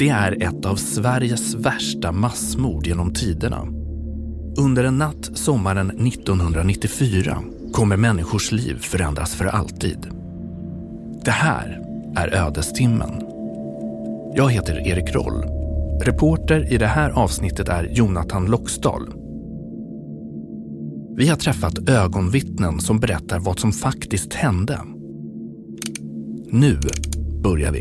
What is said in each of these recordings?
Det är ett av Sveriges värsta massmord genom tiderna. Under en natt sommaren 1994 kommer människors liv förändras för alltid. Det här är Ödestimmen. Jag heter Erik Roll. Reporter i det här avsnittet är Jonathan Loxdal. Vi har träffat ögonvittnen som berättar vad som faktiskt hände. Nu börjar vi.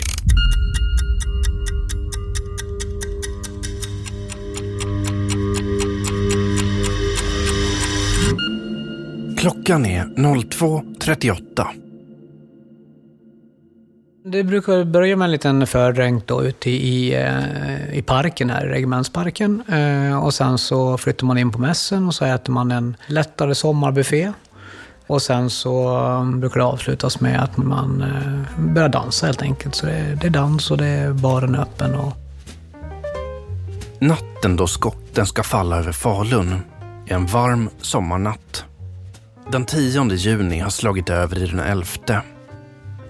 Klockan är 02.38. Det brukar börja med en liten fördränk då ute i, eh, i parken här, regementsparken. Eh, och sen så flyttar man in på mässen och så äter man en lättare sommarbuffé. Och sen så um, brukar det avslutas med att man eh, börjar dansa helt enkelt. Så det är, det är dans och det är baren öppen. Och... Natten då skotten ska falla över Falun är en varm sommarnatt. Den 10 juni har slagit över i den 11.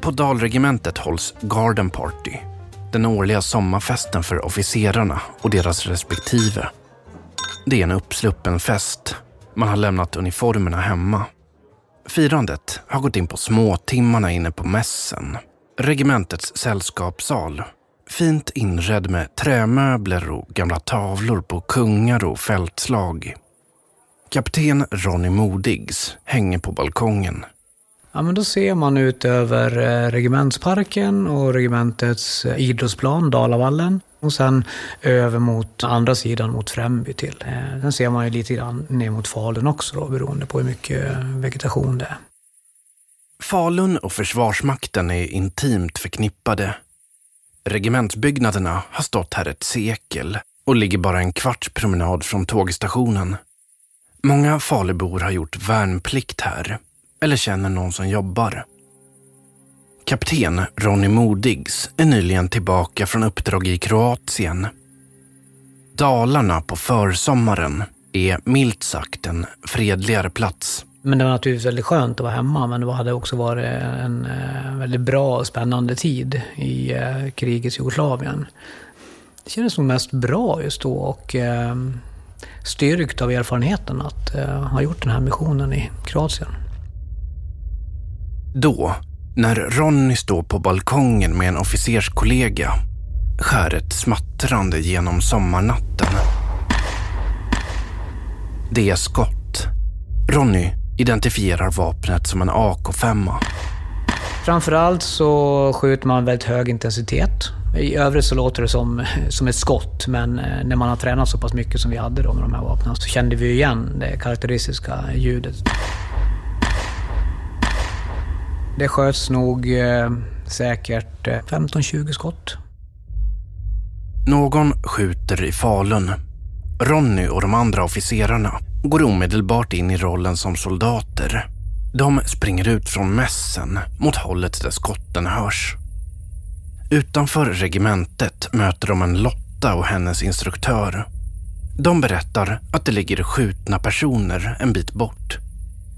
På Dalregementet hålls Garden Party, den årliga sommarfesten för officerarna och deras respektive. Det är en uppsluppen fest. Man har lämnat uniformerna hemma. Firandet har gått in på småtimmarna inne på mässen. Regementets sällskapssal. Fint inredd med trämöbler och gamla tavlor på kungar och fältslag. Kapten Ronny Modigs hänger på balkongen. Ja, men då ser man ut över eh, regementsparken och regementets eh, idrottsplan, Dalavallen. Och sen över mot andra sidan, mot Främby till. Eh, sen ser man ju lite grann ner mot Falun också då, beroende på hur mycket vegetation det är. Falun och Försvarsmakten är intimt förknippade. Regementsbyggnaderna har stått här ett sekel och ligger bara en kvarts promenad från tågstationen. Många Falubor har gjort värnplikt här eller känner någon som jobbar. Kapten Ronny Modigs är nyligen tillbaka från uppdrag i Kroatien. Dalarna på försommaren är milt sagt en fredligare plats. Men det var naturligtvis väldigt skönt att vara hemma, men det hade också varit en eh, väldigt bra och spännande tid i eh, krigets Jugoslavien. Det kändes nog mest bra just då och eh, styrkt av erfarenheten att ha gjort den här missionen i Kroatien. Då, när Ronny står på balkongen med en officerskollega, skär ett smattrande genom sommarnatten. Det är skott. Ronny identifierar vapnet som en AK5. Framförallt så skjuter man väldigt hög intensitet. I övrigt så låter det som, som ett skott, men eh, när man har tränat så pass mycket som vi hade då med de här vapnen så kände vi igen det karaktäristiska ljudet. Det sköts nog eh, säkert eh, 15-20 skott. Någon skjuter i Falun. Ronny och de andra officerarna går omedelbart in i rollen som soldater. De springer ut från mässen mot hållet där skotten hörs. Utanför regementet möter de en Lotta och hennes instruktör. De berättar att det ligger skjutna personer en bit bort.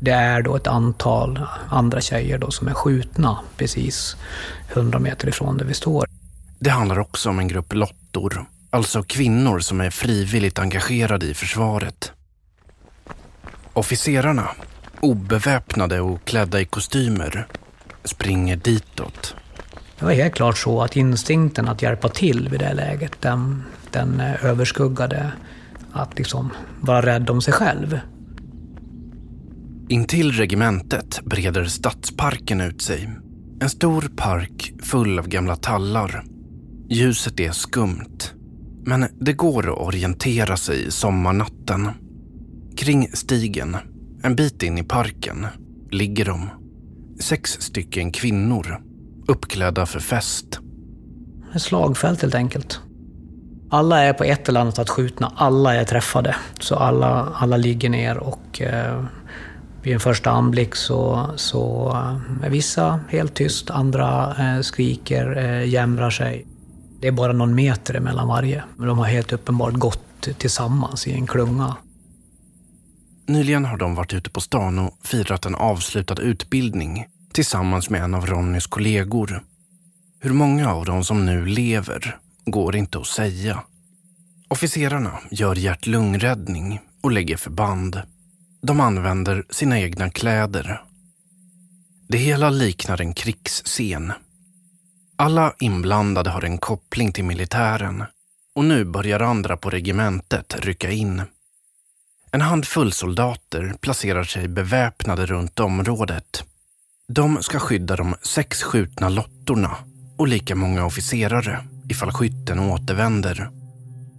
Det är då ett antal andra tjejer då som är skjutna precis 100 meter ifrån där vi står. Det handlar också om en grupp lottor, alltså kvinnor som är frivilligt engagerade i försvaret. Officerarna, obeväpnade och klädda i kostymer, springer ditåt. Det var helt klart så att instinkten att hjälpa till vid det läget, den, den eh, överskuggade att liksom vara rädd om sig själv. Intill regementet breder stadsparken ut sig. En stor park full av gamla tallar. Ljuset är skumt. Men det går att orientera sig i sommarnatten. Kring stigen, en bit in i parken, ligger de. Sex stycken kvinnor, uppklädda för fest. Ett slagfält helt enkelt. Alla är på ett eller annat sätt skjutna, alla är träffade. Så alla, alla ligger ner och eh, vid en första anblick så, så är vissa helt tyst, andra eh, skriker, eh, jämrar sig. Det är bara någon meter mellan varje. Men de har helt uppenbart gått tillsammans i en klunga. Nyligen har de varit ute på stan och firat en avslutad utbildning tillsammans med en av Ronnys kollegor. Hur många av dem som nu lever går inte att säga. Officerarna gör hjärt-lungräddning och lägger förband. De använder sina egna kläder. Det hela liknar en krigsscen. Alla inblandade har en koppling till militären och nu börjar andra på regementet rycka in. En handfull soldater placerar sig beväpnade runt området. De ska skydda de sex skjutna lottorna och lika många officerare ifall skytten återvänder.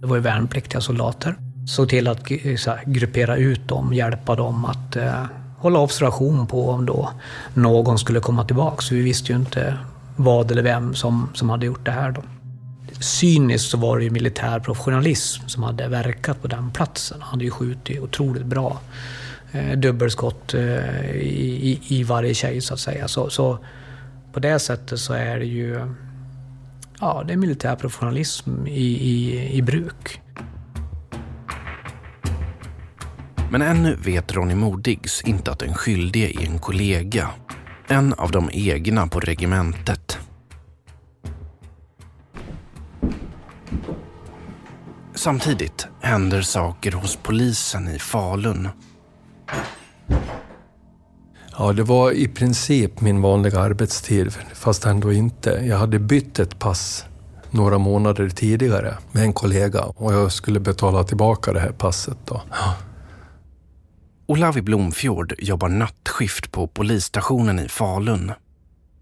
Det var ju värnpliktiga soldater. Såg till att här, gruppera ut dem, hjälpa dem att eh, hålla observation på om då någon skulle komma tillbaka. Så vi visste ju inte vad eller vem som, som hade gjort det här. Då. Cyniskt så var det ju militär professionalism som hade verkat på den platsen. Han hade ju skjutit otroligt bra. Eh, dubbelskott eh, i, i, i, varje tjej så att säga. Så, så, på det sättet så är det ju ja, det är militär professionalism i, i, i bruk. Men ännu vet Ronny Modigs inte att den skyldige är en kollega. En av de egna på regementet. Samtidigt händer saker hos polisen i Falun. Ja, det var i princip min vanliga arbetstid, fast ändå inte. Jag hade bytt ett pass några månader tidigare med en kollega och jag skulle betala tillbaka det här passet. Då. Olavi Blomfjord jobbar nattskift på polisstationen i Falun.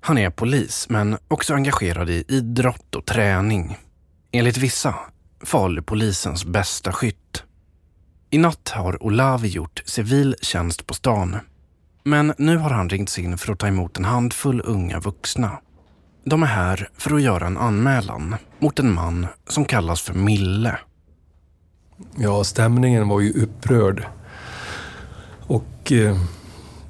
Han är polis, men också engagerad i idrott och träning. Enligt vissa Falupolisens bästa skytt. I natt har Olavi gjort civil tjänst på stan. Men nu har han ringts in för att ta emot en handfull unga vuxna. De är här för att göra en anmälan mot en man som kallas för Mille. Ja, stämningen var ju upprörd. Och eh,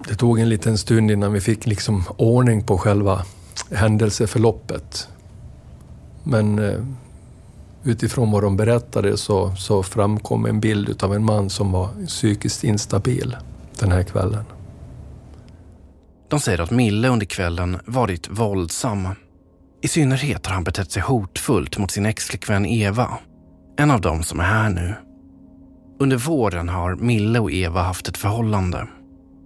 det tog en liten stund innan vi fick liksom ordning på själva händelseförloppet. Men eh, utifrån vad de berättade så, så framkom en bild av en man som var psykiskt instabil den här kvällen. De säger att Mille under kvällen varit våldsam. I synnerhet har han betett sig hotfullt mot sin exflickvän Eva. En av dem som är här nu. Under våren har Mille och Eva haft ett förhållande.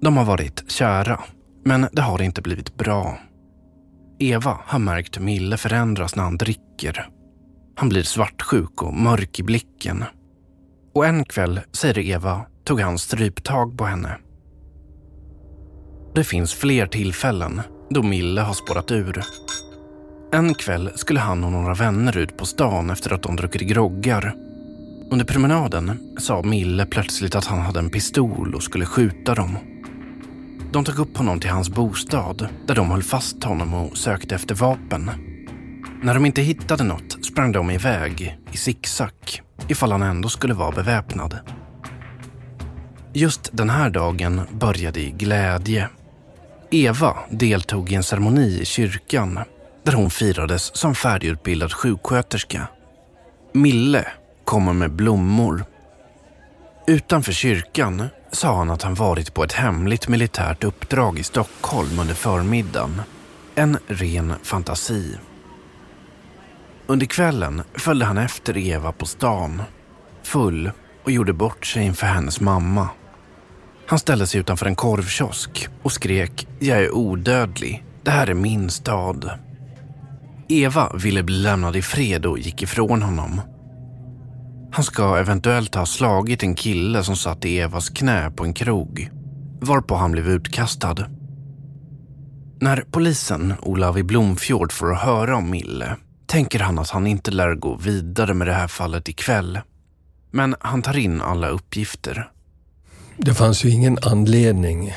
De har varit kära, men det har inte blivit bra. Eva har märkt hur Mille förändras när han dricker han blir svartsjuk och mörk i blicken. Och en kväll, säger Eva, tog han stryptag på henne. Det finns fler tillfällen då Mille har spårat ur. En kväll skulle han och några vänner ut på stan efter att de druckit groggar. Under promenaden sa Mille plötsligt att han hade en pistol och skulle skjuta dem. De tog upp honom till hans bostad där de höll fast honom och sökte efter vapen. När de inte hittade något sprang de iväg i zigzag ifall han ändå skulle vara beväpnad. Just den här dagen började i glädje. Eva deltog i en ceremoni i kyrkan där hon firades som färdigutbildad sjuksköterska. Mille kommer med blommor. Utanför kyrkan sa han att han varit på ett hemligt militärt uppdrag i Stockholm under förmiddagen. En ren fantasi. Under kvällen följde han efter Eva på stan, full och gjorde bort sig inför hennes mamma. Han ställde sig utanför en korvkiosk och skrek “Jag är odödlig, det här är min stad”. Eva ville bli lämnad i fred och gick ifrån honom. Han ska eventuellt ha slagit en kille som satt i Evas knä på en krog, varpå han blev utkastad. När polisen Olavi Blomfjord får höra om Mille tänker han att han inte lär gå vidare med det här fallet ikväll. Men han tar in alla uppgifter. Det fanns ju ingen anledning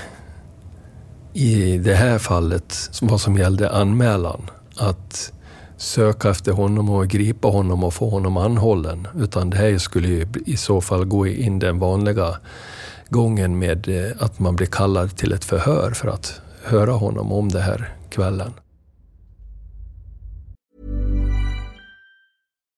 i det här fallet, vad som gällde anmälan, att söka efter honom och gripa honom och få honom anhållen. Utan det här skulle ju i så fall gå in den vanliga gången med eh, att man blir kallad till ett förhör för att höra honom om det här kvällen.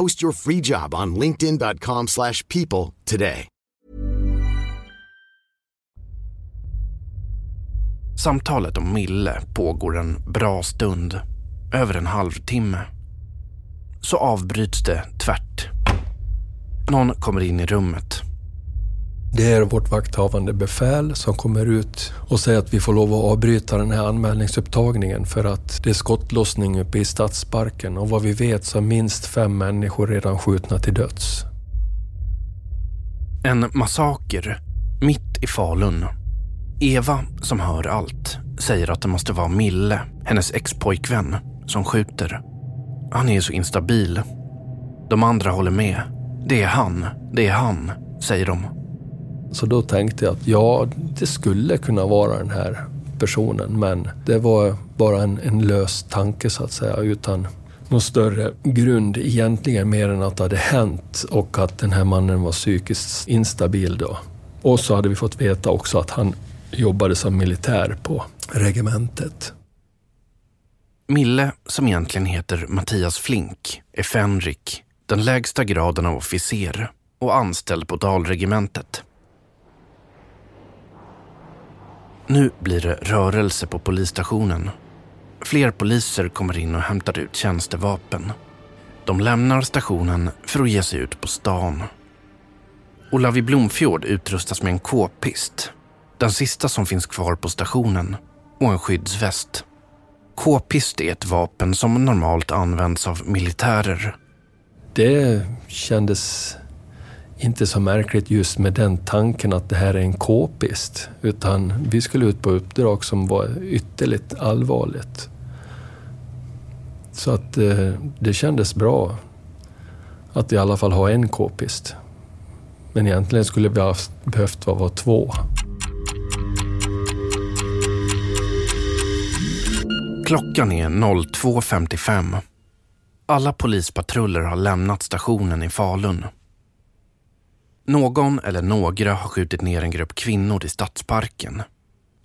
Post your free job on linkedin.com slash people today. Samtalet om Mille pågår en bra stund, över en halvtimme. Så avbryts det tvärt. Någon kommer in i rummet. Det är vårt vakthavande befäl som kommer ut och säger att vi får lov att avbryta den här anmälningsupptagningen för att det är skottlossning uppe i stadsparken och vad vi vet så är minst fem människor redan skjutna till döds. En massaker mitt i Falun. Eva, som hör allt, säger att det måste vara Mille, hennes expojkvän, som skjuter. Han är så instabil. De andra håller med. Det är han, det är han, säger de. Så då tänkte jag att ja, det skulle kunna vara den här personen men det var bara en, en lös tanke så att säga utan någon större grund egentligen mer än att det hade hänt och att den här mannen var psykiskt instabil då. Och så hade vi fått veta också att han jobbade som militär på regementet. Mille, som egentligen heter Mattias Flink, är fänrik, den lägsta graden av officer och anställd på Dalregementet. Nu blir det rörelse på polisstationen. Fler poliser kommer in och hämtar ut tjänstevapen. De lämnar stationen för att ge sig ut på stan. Olavi Blomfjord utrustas med en k-pist. Den sista som finns kvar på stationen. Och en skyddsväst. K-pist är ett vapen som normalt används av militärer. Det kändes inte så märkligt just med den tanken att det här är en k-pist. Utan vi skulle ut på uppdrag som var ytterligt allvarligt. Så att eh, det kändes bra att i alla fall ha en k-pist. Men egentligen skulle vi ha behövt vara två. Klockan är 02.55. Alla polispatruller har lämnat stationen i Falun. Någon eller några har skjutit ner en grupp kvinnor i stadsparken.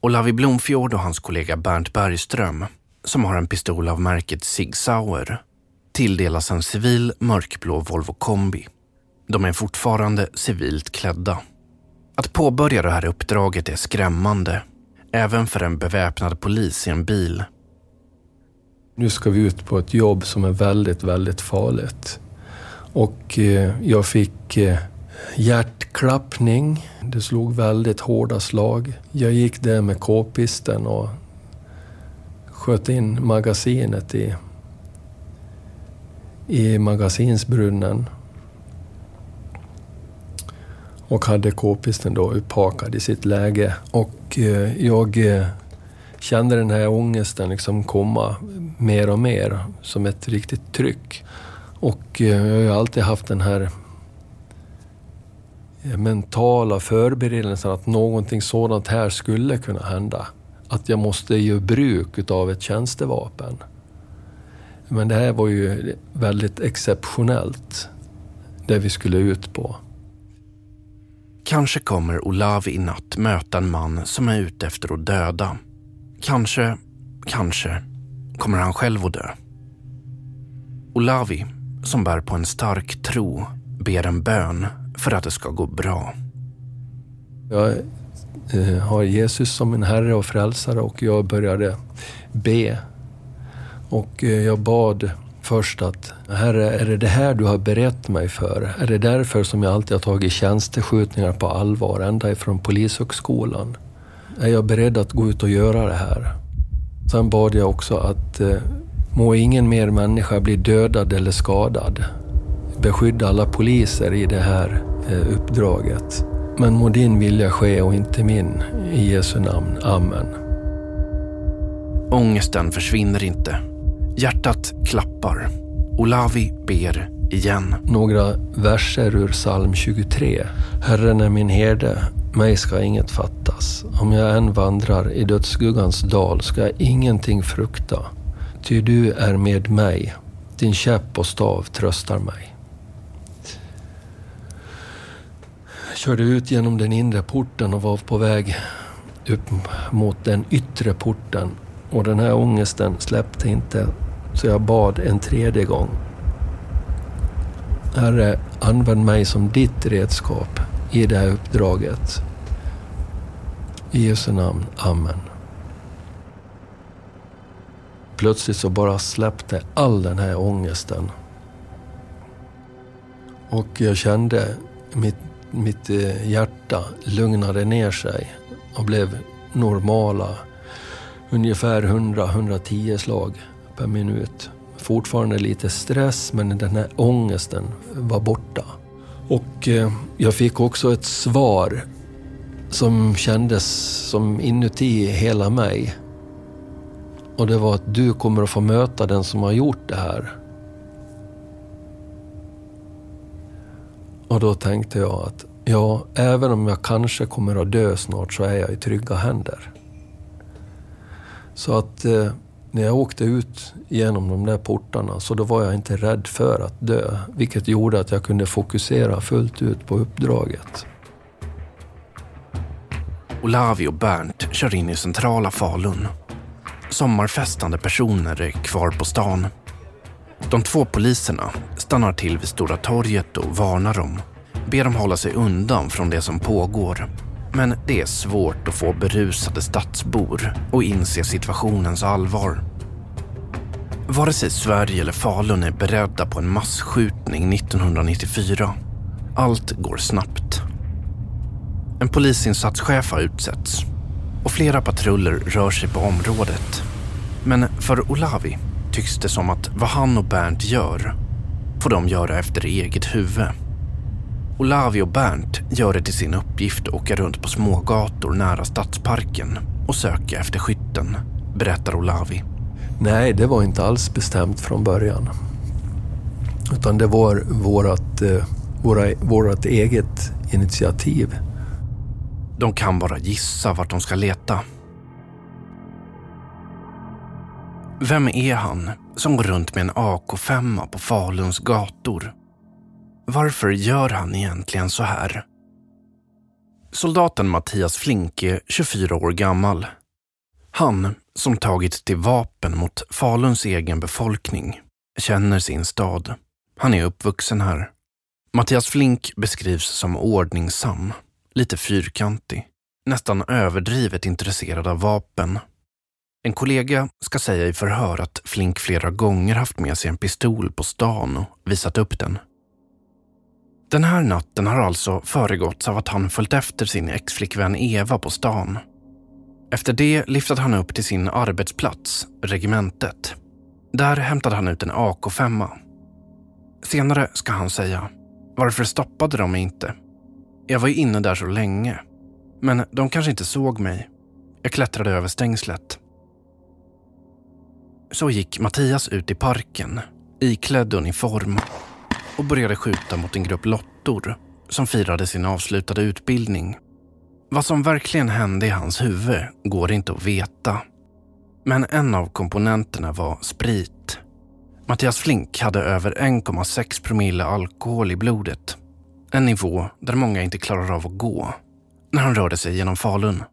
Olavi Blomfjord och hans kollega Bernt Bergström, som har en pistol av märket Sig Sauer, tilldelas en civil mörkblå Volvo kombi. De är fortfarande civilt klädda. Att påbörja det här uppdraget är skrämmande, även för en beväpnad polis i en bil. Nu ska vi ut på ett jobb som är väldigt, väldigt farligt. Och eh, jag fick eh, hjärtklappning. Det slog väldigt hårda slag. Jag gick där med k-pisten och sköt in magasinet i, i magasinsbrunnen. Och hade k-pisten då upphakad i sitt läge. Och eh, jag eh, kände den här ångesten liksom komma mer och mer som ett riktigt tryck. Och eh, jag har ju alltid haft den här Eh, mentala förberedelsen att någonting sådant här skulle kunna hända. Att jag måste göra bruk av ett tjänstevapen. Men det här var ju väldigt exceptionellt, det vi skulle ut på. Kanske kommer Olavi i natt möta en man som är ute efter att döda. Kanske, kanske kommer han själv att dö. Olavi, som bär på en stark tro, ber en bön för att det ska gå bra. Jag eh, har Jesus som min Herre och Frälsare och jag började be. Och eh, jag bad först att Herre, är det det här du har berett mig för? Är det därför som jag alltid har tagit tjänsteskjutningar på allvar, ända ifrån Polishögskolan? Är jag beredd att gå ut och göra det här? Sen bad jag också att eh, må ingen mer människa bli dödad eller skadad. Beskydda alla poliser i det här eh, uppdraget. Men må din vilja ske och inte min. I Jesu namn. Amen. Ångesten försvinner inte. Hjärtat klappar. Olavi ber igen. Några verser ur psalm 23. Herren är min herde, mig ska inget fattas. Om jag än vandrar i dödsskuggans dal ska jag ingenting frukta. Ty du är med mig, din käpp och stav tröstar mig. Jag körde ut genom den inre porten och var på väg upp mot den yttre porten. Och den här ångesten släppte inte, så jag bad en tredje gång. Herre, använd mig som ditt redskap i det här uppdraget. I Jesu namn. Amen. Plötsligt så bara släppte all den här ångesten. Och jag kände mitt, mitt eh, hjärta lugnade ner sig och blev normala. Ungefär 100-110 slag per minut. Fortfarande lite stress men den här ångesten var borta. Och eh, jag fick också ett svar som kändes som inuti hela mig. Och det var att du kommer att få möta den som har gjort det här. Och då tänkte jag att ja, även om jag kanske kommer att dö snart så är jag i trygga händer. Så att eh, när jag åkte ut genom de där portarna så då var jag inte rädd för att dö. Vilket gjorde att jag kunde fokusera fullt ut på uppdraget. Olavi och Bernt kör in i centrala Falun. Sommarfestande personer är kvar på stan. De två poliserna stannar till vid Stora torget och varnar dem. Ber dem hålla sig undan från det som pågår. Men det är svårt att få berusade stadsbor att inse situationens allvar. Vare sig Sverige eller Falun är beredda på en massskjutning 1994. Allt går snabbt. En polisinsatschef har utsetts och flera patruller rör sig på området. Men för Olavi tycks det som att vad han och Bernt gör får de göra efter eget huvud. Olavi och Bernt gör det till sin uppgift att åka runt på smågator nära stadsparken och söka efter skytten, berättar Olavi. Nej, det var inte alls bestämt från början. Utan det var vårat, eh, våra, vårat eget initiativ. De kan bara gissa vart de ska leta. Vem är han som går runt med en AK5 på Faluns gator? Varför gör han egentligen så här? Soldaten Mattias Flink är 24 år gammal. Han, som tagit till vapen mot Faluns egen befolkning, känner sin stad. Han är uppvuxen här. Mattias Flink beskrivs som ordningsam, lite fyrkantig, nästan överdrivet intresserad av vapen. En kollega ska säga i förhör att Flink flera gånger haft med sig en pistol på stan och visat upp den. Den här natten har alltså föregåtts av att han följt efter sin exflickvän Eva på stan. Efter det liftade han upp till sin arbetsplats, regementet. Där hämtade han ut en AK5. Senare ska han säga, varför stoppade de mig inte? Jag var ju inne där så länge. Men de kanske inte såg mig. Jag klättrade över stängslet. Så gick Mattias ut i parken, iklädd uniform och började skjuta mot en grupp lottor som firade sin avslutade utbildning. Vad som verkligen hände i hans huvud går inte att veta. Men en av komponenterna var sprit. Mattias Flink hade över 1,6 promille alkohol i blodet. En nivå där många inte klarar av att gå när han rörde sig genom Falun.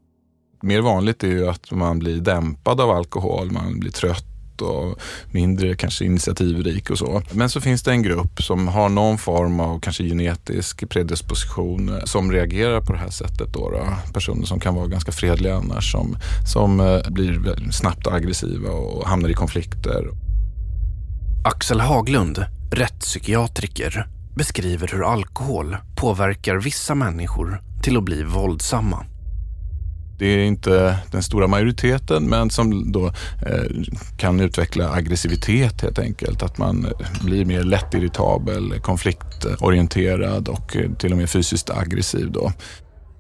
Mer vanligt är ju att man blir dämpad av alkohol, man blir trött och mindre kanske initiativrik och så. Men så finns det en grupp som har någon form av kanske genetisk predisposition eh, som reagerar på det här sättet. Då, då. Personer som kan vara ganska fredliga annars som, som eh, blir snabbt aggressiva och hamnar i konflikter. Axel Haglund, rättspsykiatriker, beskriver hur alkohol påverkar vissa människor till att bli våldsamma. Det är inte den stora majoriteten men som då eh, kan utveckla aggressivitet helt enkelt. Att man eh, blir mer lättirritabel, konfliktorienterad och eh, till och med fysiskt aggressiv. Då.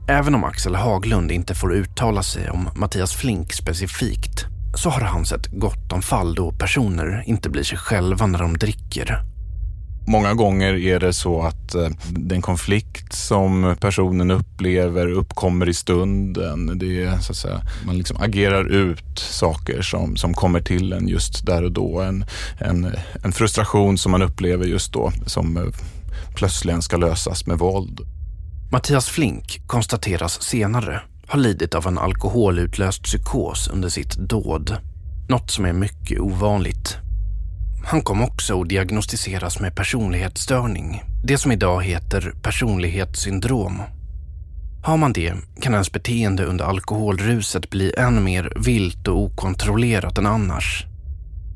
Även om Axel Haglund inte får uttala sig om Mattias Flink specifikt så har han sett gott om fall då personer inte blir sig själva när de dricker Många gånger är det så att eh, den konflikt som personen upplever uppkommer i stunden. Det är, så att säga, man liksom agerar ut saker som, som kommer till en just där och då. En, en, en frustration som man upplever just då som eh, plötsligen ska lösas med våld. Mattias Flink konstateras senare ha lidit av en alkoholutlöst psykos under sitt dåd. Något som är mycket ovanligt han kom också att diagnostiseras med personlighetsstörning, det som idag heter personlighetssyndrom. Har man det kan ens beteende under alkoholruset bli än mer vilt och okontrollerat än annars.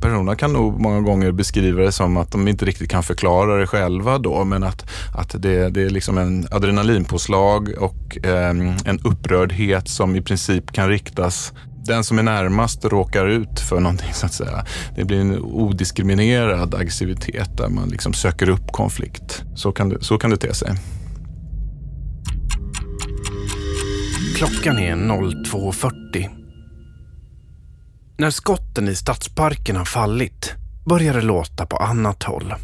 Personerna kan nog många gånger beskriva det som att de inte riktigt kan förklara det själva då, men att, att det, det är liksom en adrenalinpåslag och eh, en upprördhet som i princip kan riktas den som är närmast råkar ut för någonting så att säga. Det blir en odiskriminerad aggressivitet där man liksom söker upp konflikt. Så kan det, så kan det te sig. Klockan är 02.40. När skotten i stadsparken har fallit börjar det låta på annat håll.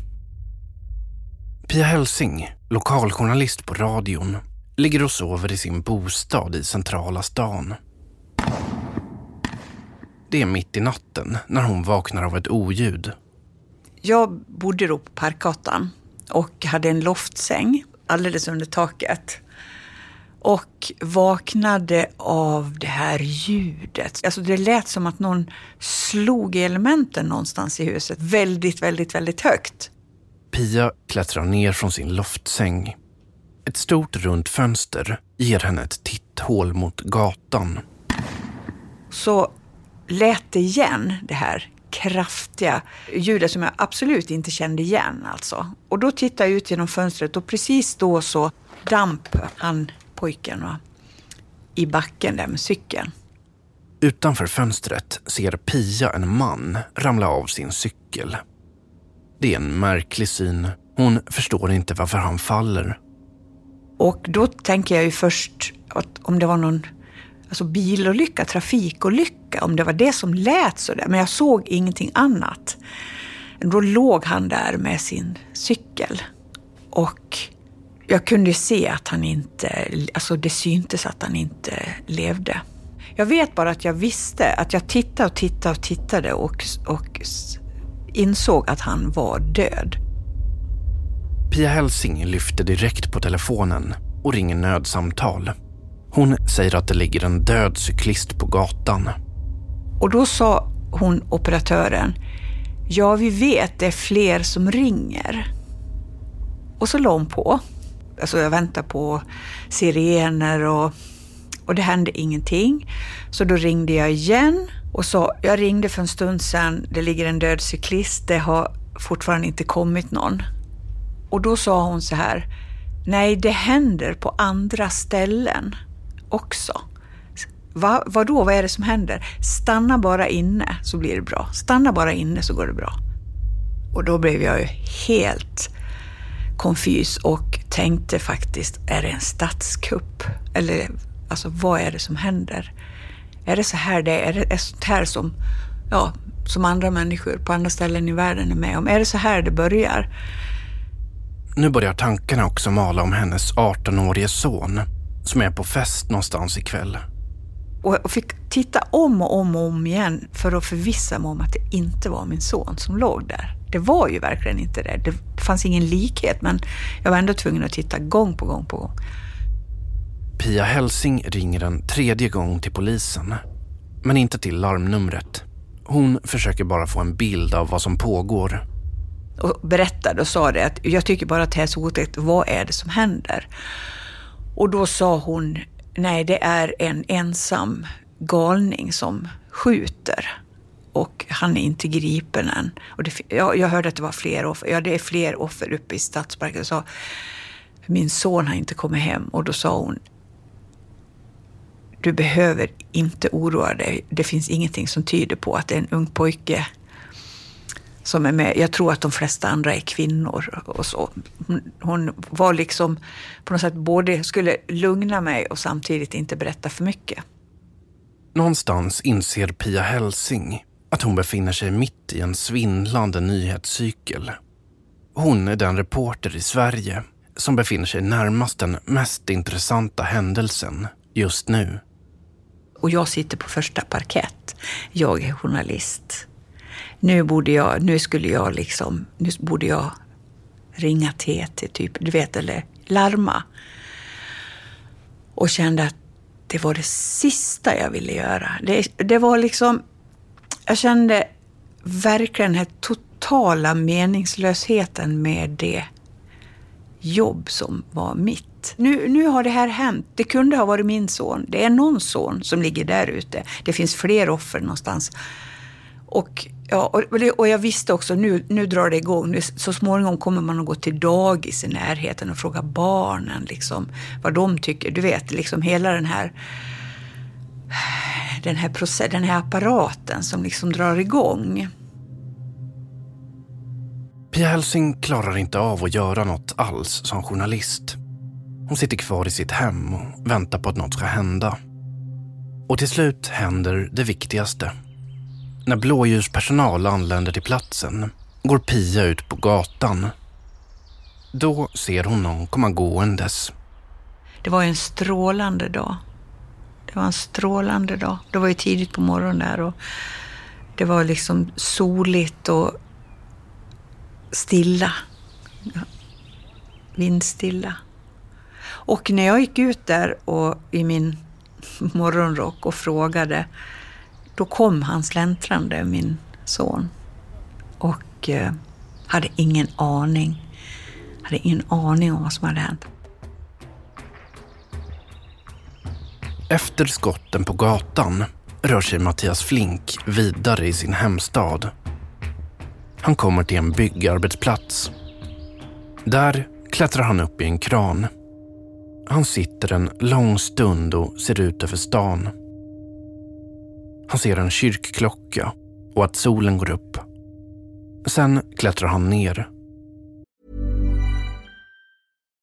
Pia Helsing, lokaljournalist på radion, ligger och sover i sin bostad i centrala stan. Det är mitt i natten när hon vaknar av ett oljud. Jag bodde då på Parkgatan och hade en loftsäng alldeles under taket. Och vaknade av det här ljudet. Alltså det lät som att någon slog i elementen någonstans i huset. Väldigt, väldigt, väldigt högt. Pia klättrar ner från sin loftsäng. Ett stort runt fönster ger henne ett titthål mot gatan. Så lät igen, det här kraftiga ljudet som jag absolut inte kände igen. Alltså. Och då tittade jag ut genom fönstret och precis då så damp han, pojken, va, i backen där med cykeln. Utanför fönstret ser Pia en man ramla av sin cykel. Det är en märklig syn. Hon förstår inte varför han faller. Och då tänker jag ju först att om det var någon alltså bilolycka, trafikolycka, om det var det som lät så där. Men jag såg ingenting annat. Då låg han där med sin cykel. Och jag kunde se att han inte, alltså det syntes att han inte levde. Jag vet bara att jag visste att jag tittade och tittade och tittade och, och insåg att han var död. Pia Helsing lyfter direkt på telefonen och ringer nödsamtal. Hon säger att det ligger en död cyklist på gatan. Och då sa hon, operatören, ja vi vet det är fler som ringer. Och så la hon på. Alltså jag väntade på sirener och, och det hände ingenting. Så då ringde jag igen och sa, jag ringde för en stund sedan, det ligger en död cyklist, det har fortfarande inte kommit någon. Och då sa hon så här, nej det händer på andra ställen också. Va, vadå, vad är det som händer? Stanna bara inne så blir det bra. Stanna bara inne så går det bra. Och då blev jag ju helt konfys och tänkte faktiskt, är det en statskupp? Eller alltså vad är det som händer? Är det så här det är? Är det sånt här som, ja, som andra människor på andra ställen i världen är med om? Är det så här det börjar? Nu börjar tankarna också mala om hennes 18-årige son som är på fest någonstans ikväll. Och fick titta om och om och om igen för att förvissa mig om att det inte var min son som låg där. Det var ju verkligen inte det. Det fanns ingen likhet, men jag var ändå tvungen att titta gång på gång på gång. Pia Helsing ringer en tredje gång till polisen, men inte till larmnumret. Hon försöker bara få en bild av vad som pågår. Och berättade och sa det att jag tycker bara att det är så otäckt. Vad är det som händer? Och då sa hon, nej det är en ensam galning som skjuter. Och han är inte gripen än. Och det, jag, jag hörde att det var fler offer. Ja, det är fler offer uppe i Stadsparken. Jag sa, min son har inte kommit hem. Och då sa hon, du behöver inte oroa dig. Det finns ingenting som tyder på att det är en ung pojke som är med. Jag tror att de flesta andra är kvinnor och så. Hon var liksom på något sätt både skulle lugna mig och samtidigt inte berätta för mycket. Någonstans inser Pia Helsing att hon befinner sig mitt i en svindlande nyhetscykel. Hon är den reporter i Sverige som befinner sig närmast den mest intressanta händelsen just nu. Och jag sitter på första parkett. Jag är journalist. Nu borde jag, nu skulle jag liksom, nu borde jag ringa TT typ, du vet, eller larma. Och kände att det var det sista jag ville göra. Det, det var liksom, jag kände verkligen den här totala meningslösheten med det jobb som var mitt. Nu, nu har det här hänt. Det kunde ha varit min son. Det är någon son som ligger där ute. Det finns fler offer någonstans. Och, ja, och, jag visste också, nu, nu drar det igång. Nu, så småningom kommer man att gå till dagis i närheten och fråga barnen liksom, vad de tycker. Du vet, liksom hela den här den här, process, den här apparaten som liksom drar igång. Pia Helsing klarar inte av att göra något alls som journalist. Hon sitter kvar i sitt hem och väntar på att något ska hända. Och till slut händer det viktigaste. När blåljuspersonal anländer till platsen går Pia ut på gatan. Då ser hon någon komma gåendes. Det var en strålande dag. Det var en strålande dag. Det var ju tidigt på morgonen där och det var liksom soligt och stilla. Vindstilla. Och när jag gick ut där och, i min morgonrock och frågade, då kom han släntrande, min son. Och eh, hade ingen aning. Hade ingen aning om vad som hade hänt. Efter skotten på gatan rör sig Mattias Flink vidare i sin hemstad. Han kommer till en byggarbetsplats. Där klättrar han upp i en kran. Han sitter en lång stund och ser ut över stan. Han ser en kyrkklocka och att solen går upp. Sen klättrar han ner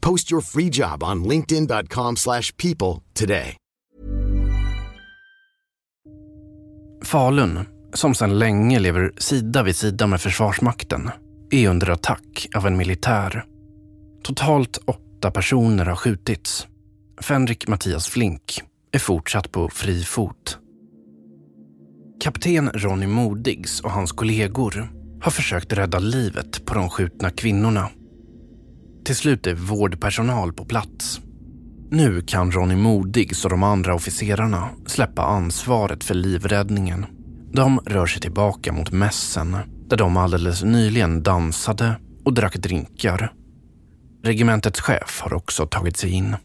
Post your free job on linkedin.com people today. Falun, som sedan länge lever sida vid sida med Försvarsmakten, är under attack av en militär. Totalt åtta personer har skjutits. Fänrik Mattias Flink är fortsatt på fri fot. Kapten Ronny Modigs och hans kollegor har försökt rädda livet på de skjutna kvinnorna till slut är vårdpersonal på plats. Nu kan Ronny Modigs och de andra officerarna släppa ansvaret för livräddningen. De rör sig tillbaka mot mässen där de alldeles nyligen dansade och drack drinkar. Regementets chef har också tagit sig in.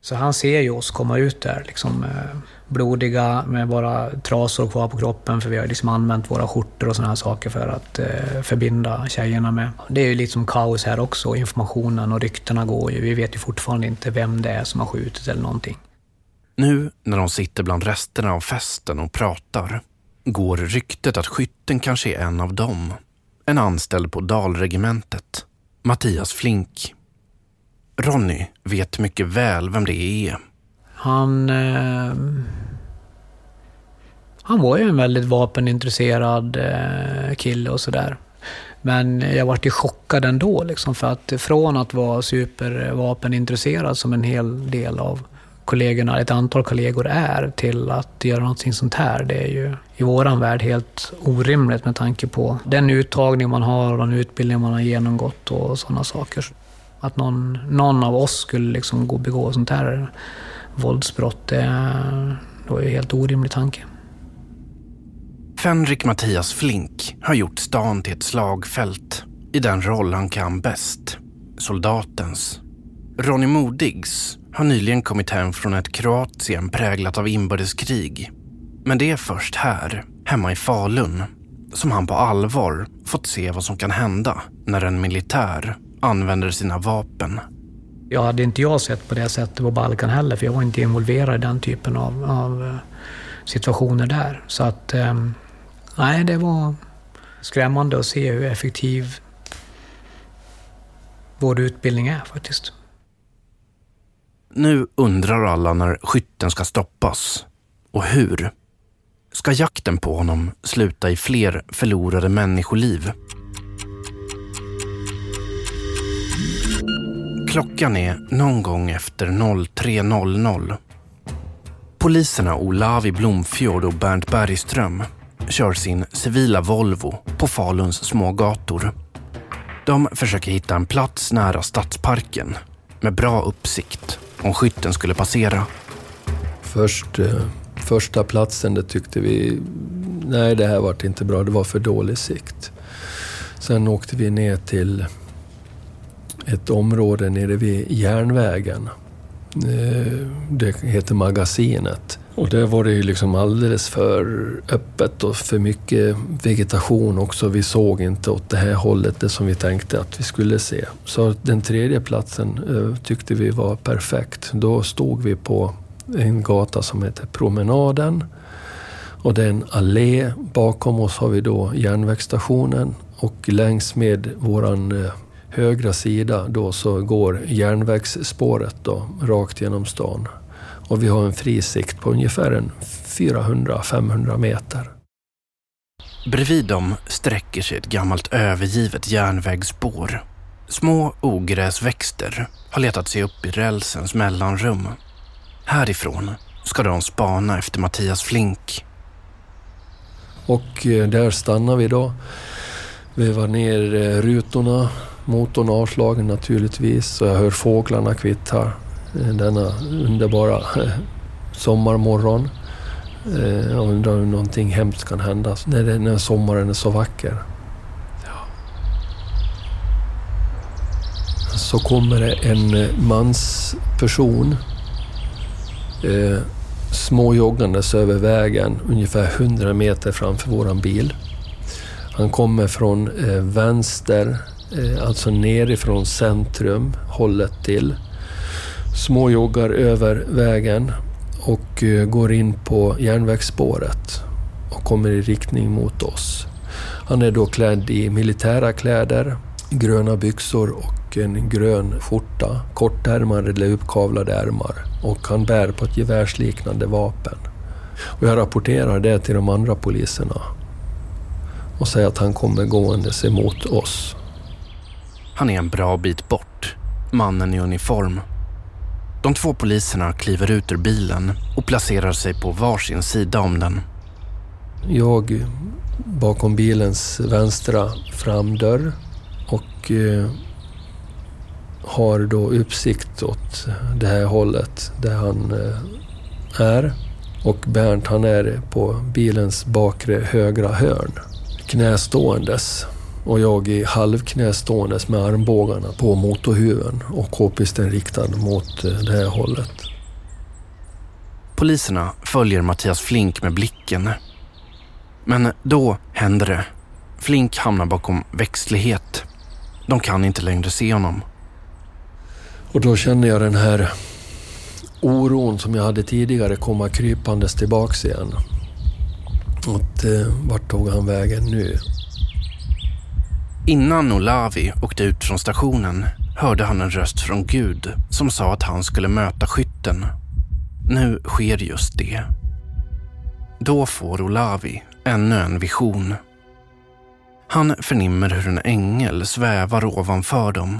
Så han ser ju oss komma ut där, liksom eh, blodiga med bara trasor kvar på kroppen för vi har liksom använt våra skjortor och sådana här saker för att eh, förbinda tjejerna med. Det är ju liksom kaos här också, informationen och ryktena går ju. Vi vet ju fortfarande inte vem det är som har skjutit eller någonting. Nu när de sitter bland resterna av festen och pratar går ryktet att skytten kanske är en av dem. En anställd på Dalregementet, Mattias Flink. Ronny vet mycket väl vem det är. Han... Eh, han var ju en väldigt vapenintresserad eh, kille och sådär. Men jag vart ju chockad ändå, liksom, för att från att vara supervapenintresserad som en hel del av kollegorna, ett antal kollegor är, till att göra någonting sånt här, det är ju i våran värld helt orimligt med tanke på den uttagning man har och den utbildning man har genomgått och sådana saker. Att någon, någon av oss skulle liksom gå och begå sånt här våldsbrott, det, var ju en helt orimlig tanke. Fenrik Mattias Flink har gjort stan till ett slagfält i den roll han kan bäst, soldatens. Ronny Modigs har nyligen kommit hem från ett Kroatien präglat av inbördeskrig. Men det är först här, hemma i Falun, som han på allvar fått se vad som kan hända när en militär använder sina vapen. Ja, hade inte jag sett på det sättet på Balkan heller, för jag var inte involverad i den typen av, av eh, situationer där. Så att, ehm, nej, det var skrämmande att se hur effektiv vår utbildning är faktiskt. Nu undrar alla när skytten ska stoppas. Och hur? Ska jakten på honom sluta i fler förlorade människoliv? Klockan är någon gång efter 03.00. Poliserna Olavi Blomfjord och Bernt Bergström kör sin civila Volvo på Faluns smågator. De försöker hitta en plats nära Stadsparken med bra uppsikt om skytten skulle passera. Först, eh, första platsen, det tyckte vi, nej det här vart inte bra, det var för dålig sikt. Sen åkte vi ner till ett område nere vid järnvägen. Eh, det heter Magasinet. Och där var det ju liksom alldeles för öppet och för mycket vegetation också. Vi såg inte åt det här hållet, det som vi tänkte att vi skulle se. Så den tredje platsen eh, tyckte vi var perfekt. Då stod vi på en gata som heter Promenaden. Och det är en allé. Bakom oss har vi då järnvägsstationen och längs med våran eh, högra sida då så går järnvägsspåret då, rakt genom stan. Och vi har en fri sikt på ungefär 400-500 meter. Bredvid dem sträcker sig ett gammalt övergivet järnvägsspår. Små ogräsväxter har letat sig upp i rälsens mellanrum. Härifrån ska de spana efter Mattias Flink. Och eh, där stannar vi då. Vevar ner eh, rutorna, motorn avslagen naturligtvis, så jag hör fåglarna kvittra denna underbara eh, sommarmorgon. Eh, jag undrar om någonting hemskt kan hända när, det, när sommaren är så vacker. Så kommer det en eh, mansperson eh, småjoggandes över vägen ungefär 100 meter framför våran bil. Han kommer från eh, vänster, eh, Eh, alltså nerifrån centrum, hållet till småjoggar över vägen och eh, går in på järnvägsspåret och kommer i riktning mot oss. Han är då klädd i militära kläder, gröna byxor och en grön skjorta, Kortärmad eller uppkavlade ärmar och han bär på ett gevärsliknande vapen. Och jag rapporterar det till de andra poliserna och säger att han kommer gåendes emot oss. Han är en bra bit bort, mannen i uniform de två poliserna kliver ut ur bilen och placerar sig på varsin sida om den. Jag bakom bilens vänstra framdörr och eh, har då uppsikt åt det här hållet där han eh, är. Och Bernt han är på bilens bakre högra hörn, knäståendes och jag i halvknäståendes med armbågarna på motorhuven och k-pisten riktad mot eh, det här hållet. Poliserna följer Mattias Flink med blicken. Men då händer det. Flink hamnar bakom växtlighet. De kan inte längre se honom. Och då känner jag den här oron som jag hade tidigare komma krypandes tillbaks igen. Att, eh, vart tog han vägen nu? Innan Olavi åkte ut från stationen hörde han en röst från Gud som sa att han skulle möta skytten. Nu sker just det. Då får Olavi ännu en vision. Han förnimmer hur en ängel svävar ovanför dem.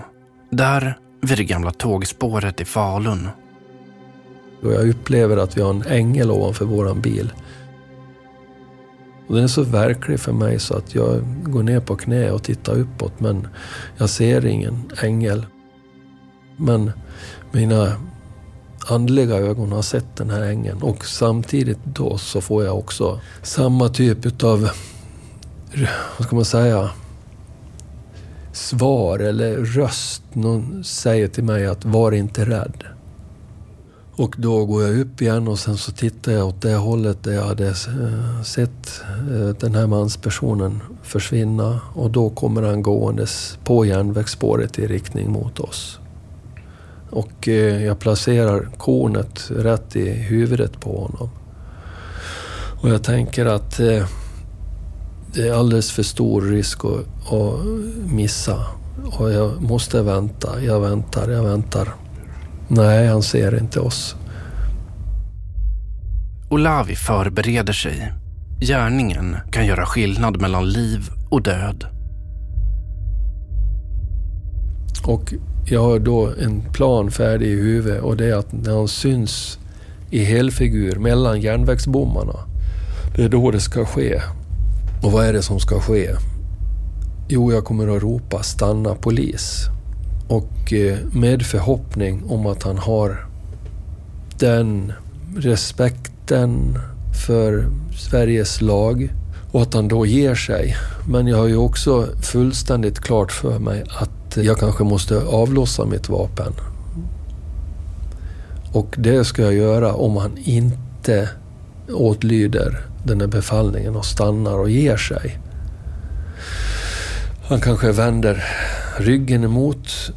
Där vid det gamla tågspåret i Falun. Jag upplever att vi har en ängel ovanför våran bil. Och den är så verklig för mig så att jag går ner på knä och tittar uppåt men jag ser ingen ängel. Men mina andliga ögon har sett den här ängeln och samtidigt då så får jag också samma typ utav, vad ska man säga, svar eller röst. Någon säger till mig att var inte rädd. Och då går jag upp igen och sen så tittar jag åt det hållet där jag hade eh, sett eh, den här manspersonen försvinna. Och då kommer han gåendes på järnvägsspåret i riktning mot oss. Och eh, jag placerar kornet rätt i huvudet på honom. Och jag tänker att det är alldeles för stor risk att, att missa. Och jag måste vänta, jag väntar, jag väntar. Nej, han ser inte oss. Olavi förbereder sig. Gärningen kan göra skillnad mellan liv och död. Och jag har då en plan färdig i huvudet och det är att när han syns i helfigur mellan järnvägsbommarna, det är då det ska ske. Och vad är det som ska ske? Jo, jag kommer att ropa stanna polis. Och eh, med förhoppning om att han har den respekten för Sveriges lag och att han då ger sig. Men jag har ju också fullständigt klart för mig att jag kanske måste avlossa mitt vapen. Och det ska jag göra om han inte åtlyder den här befallningen och stannar och ger sig. Han kanske vänder ryggen emot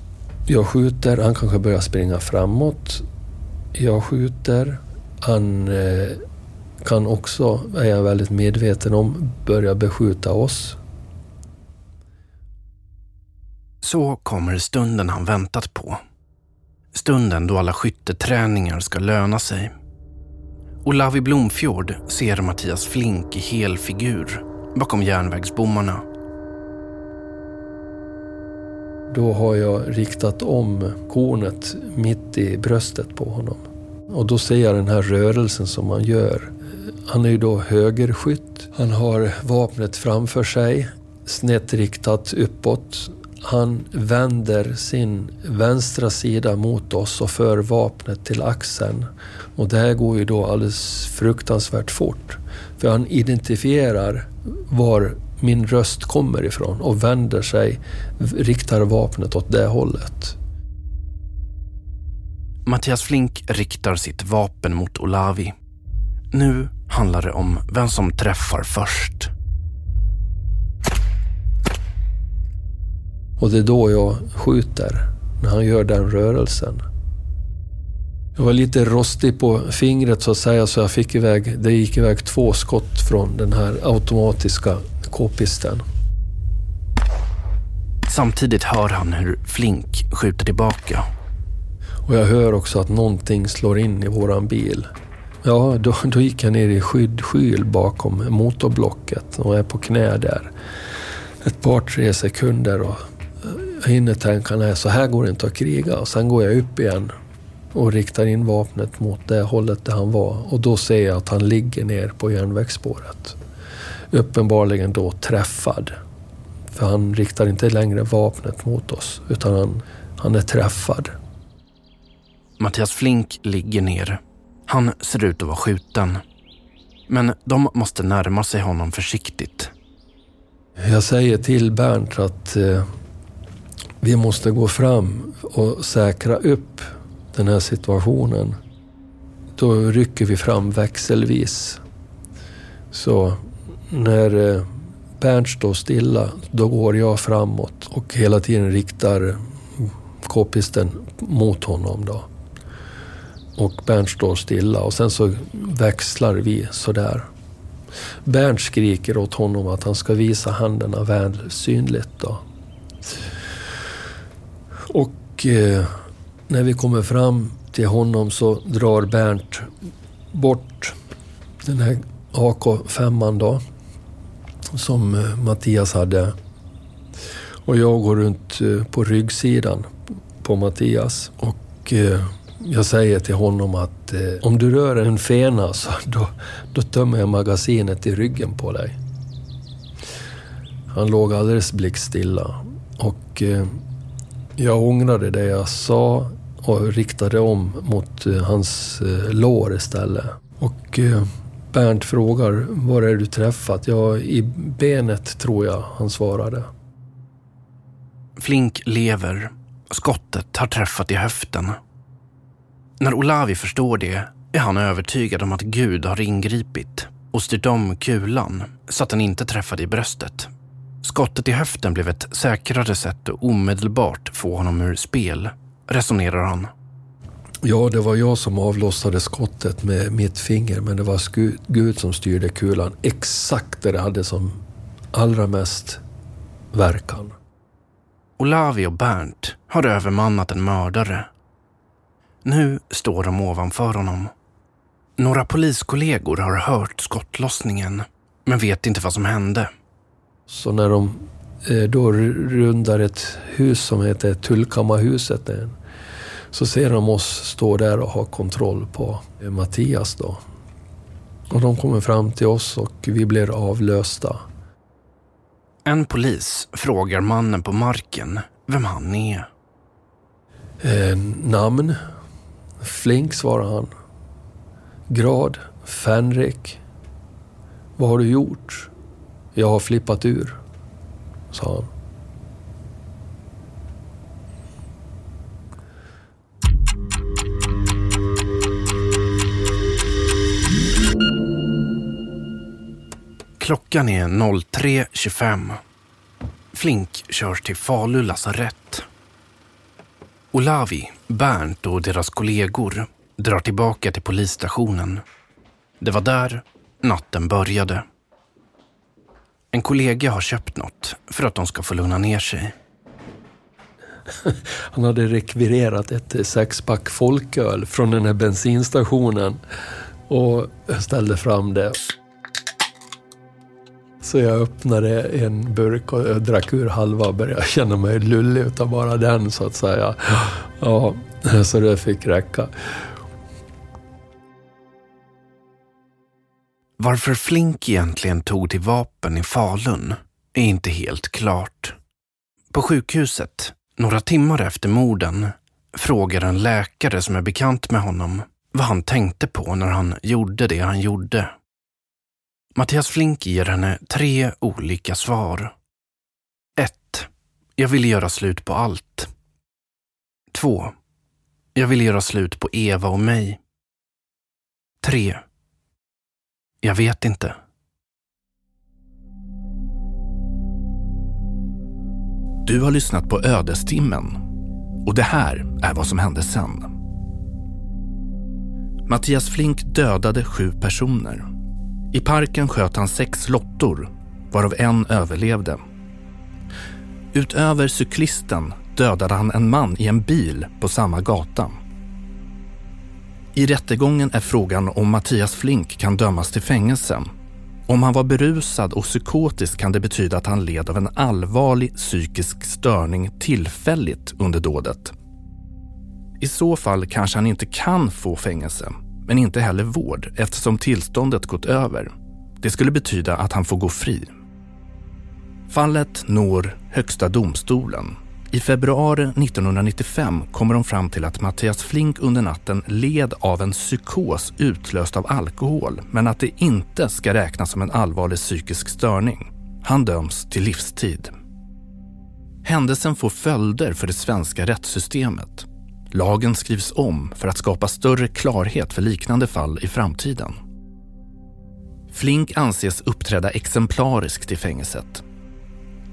jag skjuter, han kanske börjar springa framåt. Jag skjuter. Han eh, kan också, är jag väldigt medveten om, börja beskjuta oss. Så kommer stunden han väntat på. Stunden då alla skytteträningar ska löna sig. Olavi Blomfjord ser Mattias Flink i hel figur bakom järnvägsbommarna då har jag riktat om kornet mitt i bröstet på honom. Och då ser jag den här rörelsen som han gör. Han är ju då högerskytt. Han har vapnet framför sig, snett riktat uppåt. Han vänder sin vänstra sida mot oss och för vapnet till axeln. Och det här går ju då alldeles fruktansvärt fort. För han identifierar var min röst kommer ifrån och vänder sig, riktar vapnet åt det hållet. Mattias Flink riktar sitt vapen mot Olavi. Nu handlar det om vem som träffar först. Och det är då jag skjuter, när han gör den rörelsen. Jag var lite rostig på fingret så att säga, så jag fick iväg, det gick iväg två skott från den här automatiska k-pisten. Samtidigt hör han hur Flink skjuter tillbaka. Och jag hör också att någonting slår in i våran bil. Ja, då, då gick jag ner i skydd, skyl bakom motorblocket och är på knä där. Ett par, tre sekunder och jag hinner tänka, nej så här går det inte att kriga. Och sen går jag upp igen och riktar in vapnet mot det hållet där han var. Och då ser jag att han ligger ner på järnvägsspåret uppenbarligen då träffad. För han riktar inte längre vapnet mot oss, utan han, han är träffad. Mattias Flink ligger ner. Han ser ut att vara skjuten. Men de måste närma sig honom försiktigt. Jag säger till Bernt att eh, vi måste gå fram och säkra upp den här situationen. då rycker vi fram växelvis. Så när eh, Bernt står stilla, då går jag framåt och hela tiden riktar k-pisten mot honom. Då. Och Bernt står stilla och sen så växlar vi sådär. Bernt skriker åt honom att han ska visa händerna väl synligt. Då. Och eh, när vi kommer fram till honom så drar Bernt bort den här AK5 då, som eh, Mattias hade. Och jag går runt eh, på ryggsidan på Mattias och eh, jag säger till honom att om du rör en fena så då, då tömmer jag magasinet i ryggen på dig. Han låg alldeles blickstilla och jag ångrade det jag sa och riktade om mot hans lår istället. Och Bernt frågar var är du träffat? Ja, i benet tror jag, han svarade. Flink lever. Skottet har träffat i höften. När Olavi förstår det är han övertygad om att Gud har ingripit och styrt om kulan så att den inte träffade i bröstet. Skottet i höften blev ett säkrare sätt att omedelbart få honom ur spel, resonerar han. Ja, det var jag som avlossade skottet med mitt finger, men det var Gud som styrde kulan exakt där det hade som allra mest verkan. Olavi och Bernt har övermannat en mördare. Nu står de ovanför honom. Några poliskollegor har hört skottlossningen, men vet inte vad som hände. Så när de eh, då rundar ett hus som heter Tullkammarhuset, så ser de oss stå där och ha kontroll på Mattias då. Och de kommer fram till oss och vi blir avlösta. En polis frågar mannen på marken vem han är. Eh, namn? Flink, svarar han. Grad? Fänrik. Vad har du gjort? Jag har flippat ur, sa han. Klockan är 03.25. Flink körs till Falu lasarett. Olavi, Bernt och deras kollegor drar tillbaka till polisstationen. Det var där natten började. En kollega har köpt något för att de ska få lugna ner sig. Han hade rekvirerat ett sexpack folköl från den här bensinstationen och ställde fram det. Så jag öppnade en burk och drack ur halva och började känna mig lullig utav bara den så att säga. Ja, så det fick räcka. Varför Flink egentligen tog till vapen i Falun är inte helt klart. På sjukhuset, några timmar efter morden, frågar en läkare som är bekant med honom vad han tänkte på när han gjorde det han gjorde. Mattias Flink ger henne tre olika svar. 1. Jag ville göra slut på allt. 2. Jag ville göra slut på Eva och mig. 3. Jag vet inte. Du har lyssnat på Ödestimmen och det här är vad som hände sen. Mattias Flink dödade sju personer i parken sköt han sex lottor, varav en överlevde. Utöver cyklisten dödade han en man i en bil på samma gata. I rättegången är frågan om Mattias Flink kan dömas till fängelse. Om han var berusad och psykotisk kan det betyda att han led av en allvarlig psykisk störning tillfälligt under dådet. I så fall kanske han inte kan få fängelse men inte heller vård eftersom tillståndet gått över. Det skulle betyda att han får gå fri. Fallet når Högsta domstolen. I februari 1995 kommer de fram till att Mattias Flink under natten led av en psykos utlöst av alkohol men att det inte ska räknas som en allvarlig psykisk störning. Han döms till livstid. Händelsen får följder för det svenska rättssystemet. Lagen skrivs om för att skapa större klarhet för liknande fall i framtiden. Flink anses uppträda exemplariskt i fängelset.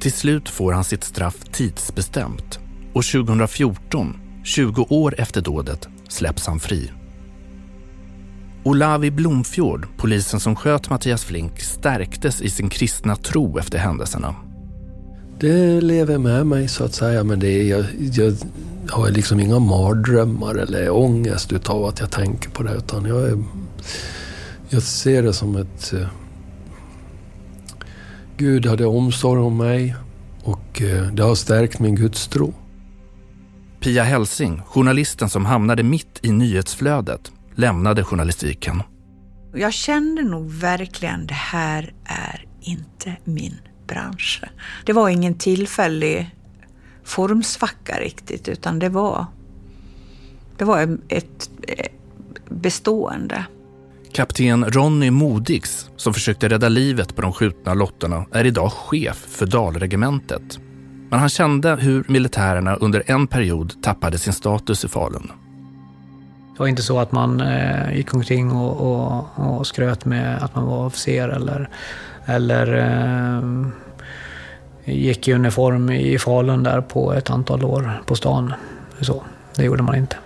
Till slut får han sitt straff tidsbestämt och 2014, 20 år efter dådet, släpps han fri. Olavi Blomfjord, polisen som sköt Mattias Flink, stärktes i sin kristna tro efter händelserna. Det lever med mig så att säga, men det är, jag, jag har liksom inga mardrömmar eller ångest utav att jag tänker på det, utan jag, är, jag ser det som ett... Eh, Gud hade omsorg om mig och eh, det har stärkt min gudstro. Pia Helsing, journalisten som hamnade mitt i nyhetsflödet, lämnade journalistiken. Jag kände nog verkligen det här är inte min bransch. Det var ingen tillfällig formsvacka riktigt, utan det var, det var ett bestående. Kapten Ronny Modigs, som försökte rädda livet på de skjutna lotterna, är idag chef för Dalregementet. Men han kände hur militärerna under en period tappade sin status i Falun. Det var inte så att man eh, gick omkring och, och, och skröt med att man var officer eller, eller eh, gick i uniform i Falun där på ett antal år på stan. Så, det gjorde man inte.